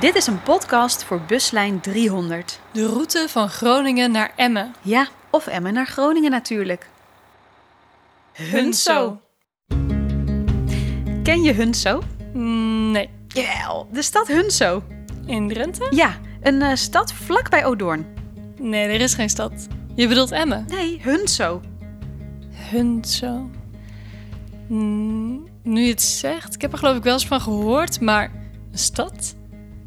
Dit is een podcast voor buslijn 300. De route van Groningen naar Emmen. Ja, of Emmen naar Groningen natuurlijk. Hunso. Ken je Hunso? Mm, Nee. Jawel, de stad Hunso. In Drenthe? Ja, een eh, stad vlakbij Odoorn. Nee, er is geen stad. Je bedoelt Emmen? Nee, Hunso. Hunso. Mm, nu je het zegt, ik heb er geloof ik wel eens van gehoord, maar een stad?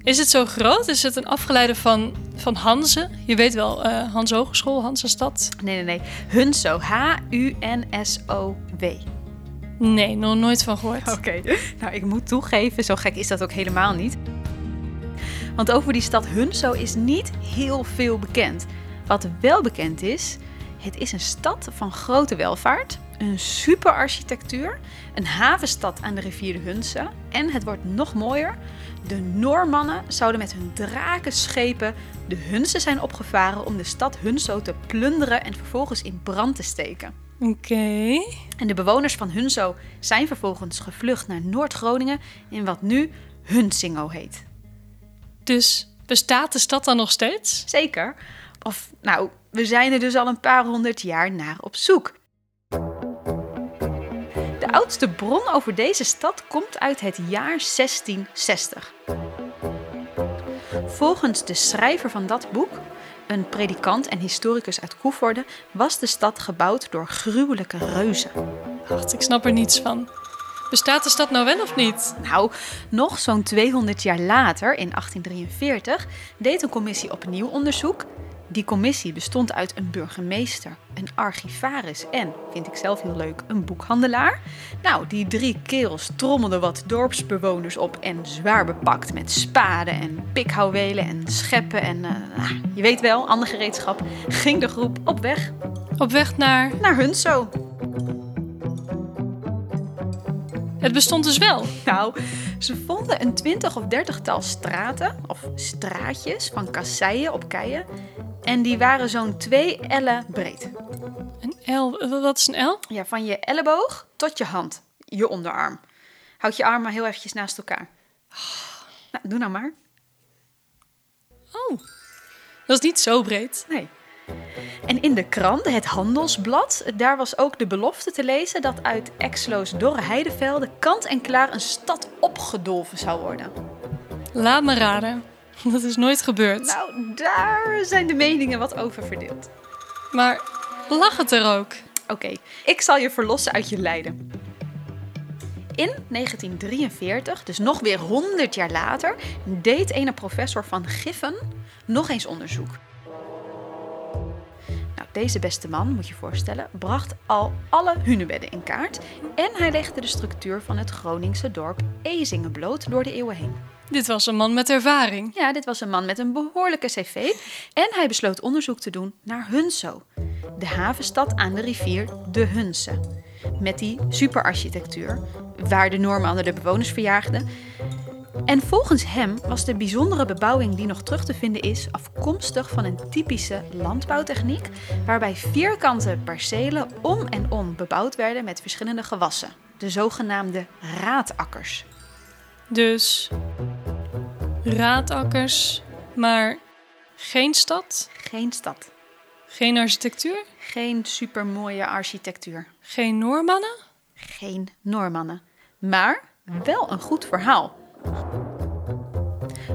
Is het zo groot? Is het een afgeleide van, van Hanze? Je weet wel, eh Hans Hogeschool, Hanzestad? Nee, nee, nee. Hunso. H-U-N-S-O-W. Nee, nog nooit van gehoord. Oké, nou ik moet toegeven, zo gek is dat ook helemaal niet. Want over die stad Hunso is niet heel veel bekend. Wat wel bekend is, het is een stad van grote welvaart, een super architectuur, een havenstad aan de rivier de Hunze en het wordt nog mooier. De Noormannen zouden met hun drakenschepen de Hunze zijn opgevaren om de stad Hunso te plunderen en vervolgens in brand te steken. Oké. En de bewoners van Hunso zijn vervolgens gevlucht naar Noord-Groningen in wat nu Hunsingo heet. Dus bestaat de stad dan nog steeds? Zeker. Of nou, we zijn er dus al een paar honderd jaar naar op zoek. De oudste bron over deze stad komt uit het jaar 1660. Volgens de schrijver van dat boek, een predikant en historicus uit Koevoorde, was de stad gebouwd door gruwelijke reuzen. Wacht, ik snap er niets van. Bestaat de stad nou wel of niet? Nou, nog zo'n 200 jaar later, in 1843, deed een commissie opnieuw onderzoek. Die commissie bestond uit een burgemeester, een archivaris en, vind ik zelf heel leuk, een boekhandelaar. Nou, die drie kerels trommelden wat dorpsbewoners op en zwaar bepakt met spaden en pikhouwelen en scheppen en, eh, nou, je weet wel, ander gereedschap, ging de groep op weg Op weg naar. naar Hunso. Het bestond dus wel. Nou, ze vonden een twintig of dertigtal straten, of straatjes, van kasseien op keien. En die waren zo'n twee ellen breed. Een L. Wat is een L? Ja, van je elleboog tot je hand, je onderarm. Houd je armen heel eventjes naast elkaar. Nou, doe nou maar. Oh. Dat is niet zo breed. Nee. En in de krant, het Handelsblad, daar was ook de belofte te lezen dat uit Exlo's dorre heidevelden kant en klaar een stad opgedolven zou worden. Laat me raden. Dat is nooit gebeurd. Nou, daar zijn de meningen wat over verdeeld. Maar lag het er ook? Oké, ik zal je verlossen uit je lijden. In 1943, dus nog weer 100 jaar later, deed ene professor van Giffen nog eens onderzoek. Nou, deze beste man, moet je voorstellen, bracht al alle hunebedden in kaart en hij legde de structuur van het Groningse dorp Ezingen bloot door de eeuwen heen. Dit was een man met ervaring. Ja, dit was een man met een behoorlijke cv en hij besloot onderzoek te doen naar Hunso, de havenstad aan de rivier de Hunse. Met die superarchitectuur, waar de Noormannen de bewoners verjaagden. En volgens hem was de bijzondere bebouwing die nog terug te vinden is afkomstig van een typische landbouwtechniek, waarbij vierkante percelen om en om bebouwd werden met verschillende gewassen, de zogenaamde raadakkers. Dus raadakkers, maar geen stad, Geen stad, geen architectuur, geen supermooie architectuur. geen Noormannen. geen Noormannen. Maar wel een goed verhaal.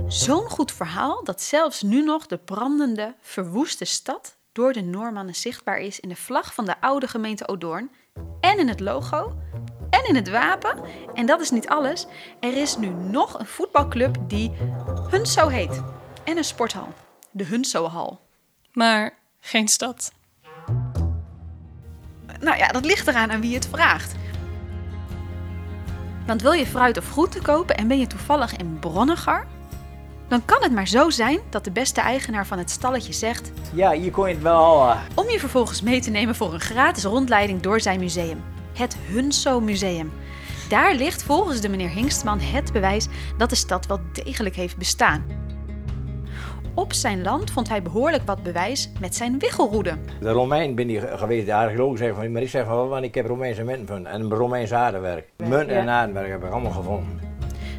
Zo'n goed verhaal dat zelfs nu nog de brandende, verwoeste stad door de Noormannen zichtbaar is in de vlag van de oude gemeente Odoorn en in het logo en in het wapen. En dat is niet alles. Er is nu nog een voetbalclub die Hunso heet en een sporthal, de Hunsohal. Maar geen stad. Nou ja, dat ligt eraan aan wie het vraagt. Want wil je fruit of groente kopen en ben je toevallig in Bronnegar? Dan kan het maar zo zijn dat de beste eigenaar van het stalletje zegt Ja, hier kon je het wel halen. om je vervolgens mee te nemen voor een gratis rondleiding door zijn museum. Het Hunso Museum. Daar ligt volgens de meneer Hingstman het bewijs dat de stad wel degelijk heeft bestaan. Op zijn land vond hij behoorlijk wat bewijs met zijn wiggelroede. De Romein ben die geweest, de archeologen zeggen van, maar ik zeg van, want ik heb Romeinse munten gevonden en Romeins aardewerk. Munt en aardewerk heb ik allemaal gevonden.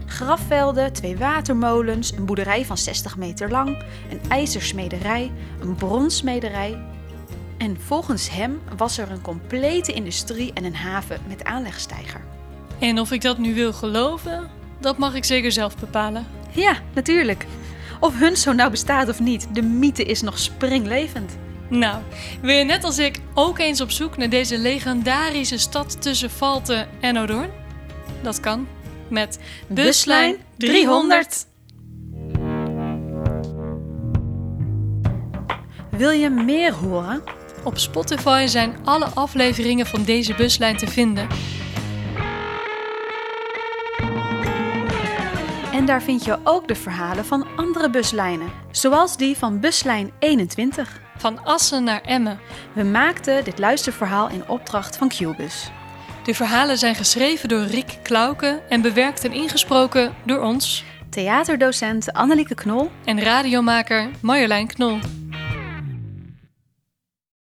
grafvelden, twee watermolens, een boerderij van 60 meter lang, een ijzersmederij, een bronsmederij. En volgens hem was er een complete industrie en een haven met aanlegsteiger. En of ik dat nu wil geloven, dat mag ik zeker zelf bepalen. Ja, natuurlijk. Of Hunso nou bestaat of niet, de mythe is nog springlevend. Nou, wil je net als ik ook eens op zoek naar deze legendarische stad tussen Valten en Odoorn? Dat kan met Buslijn 300. Wil je meer horen? Op Spotify zijn alle afleveringen van deze buslijn te vinden. En daar vind je ook de verhalen van andere buslijnen, zoals die van buslijn 21. Van Assen naar Emmen. We maakten dit luisterverhaal in opdracht van Qbus. De verhalen zijn geschreven door Riek Klauke en bewerkt en ingesproken door ons Theaterdocent Annelieke Knol en radiomaker Marjolein Knol.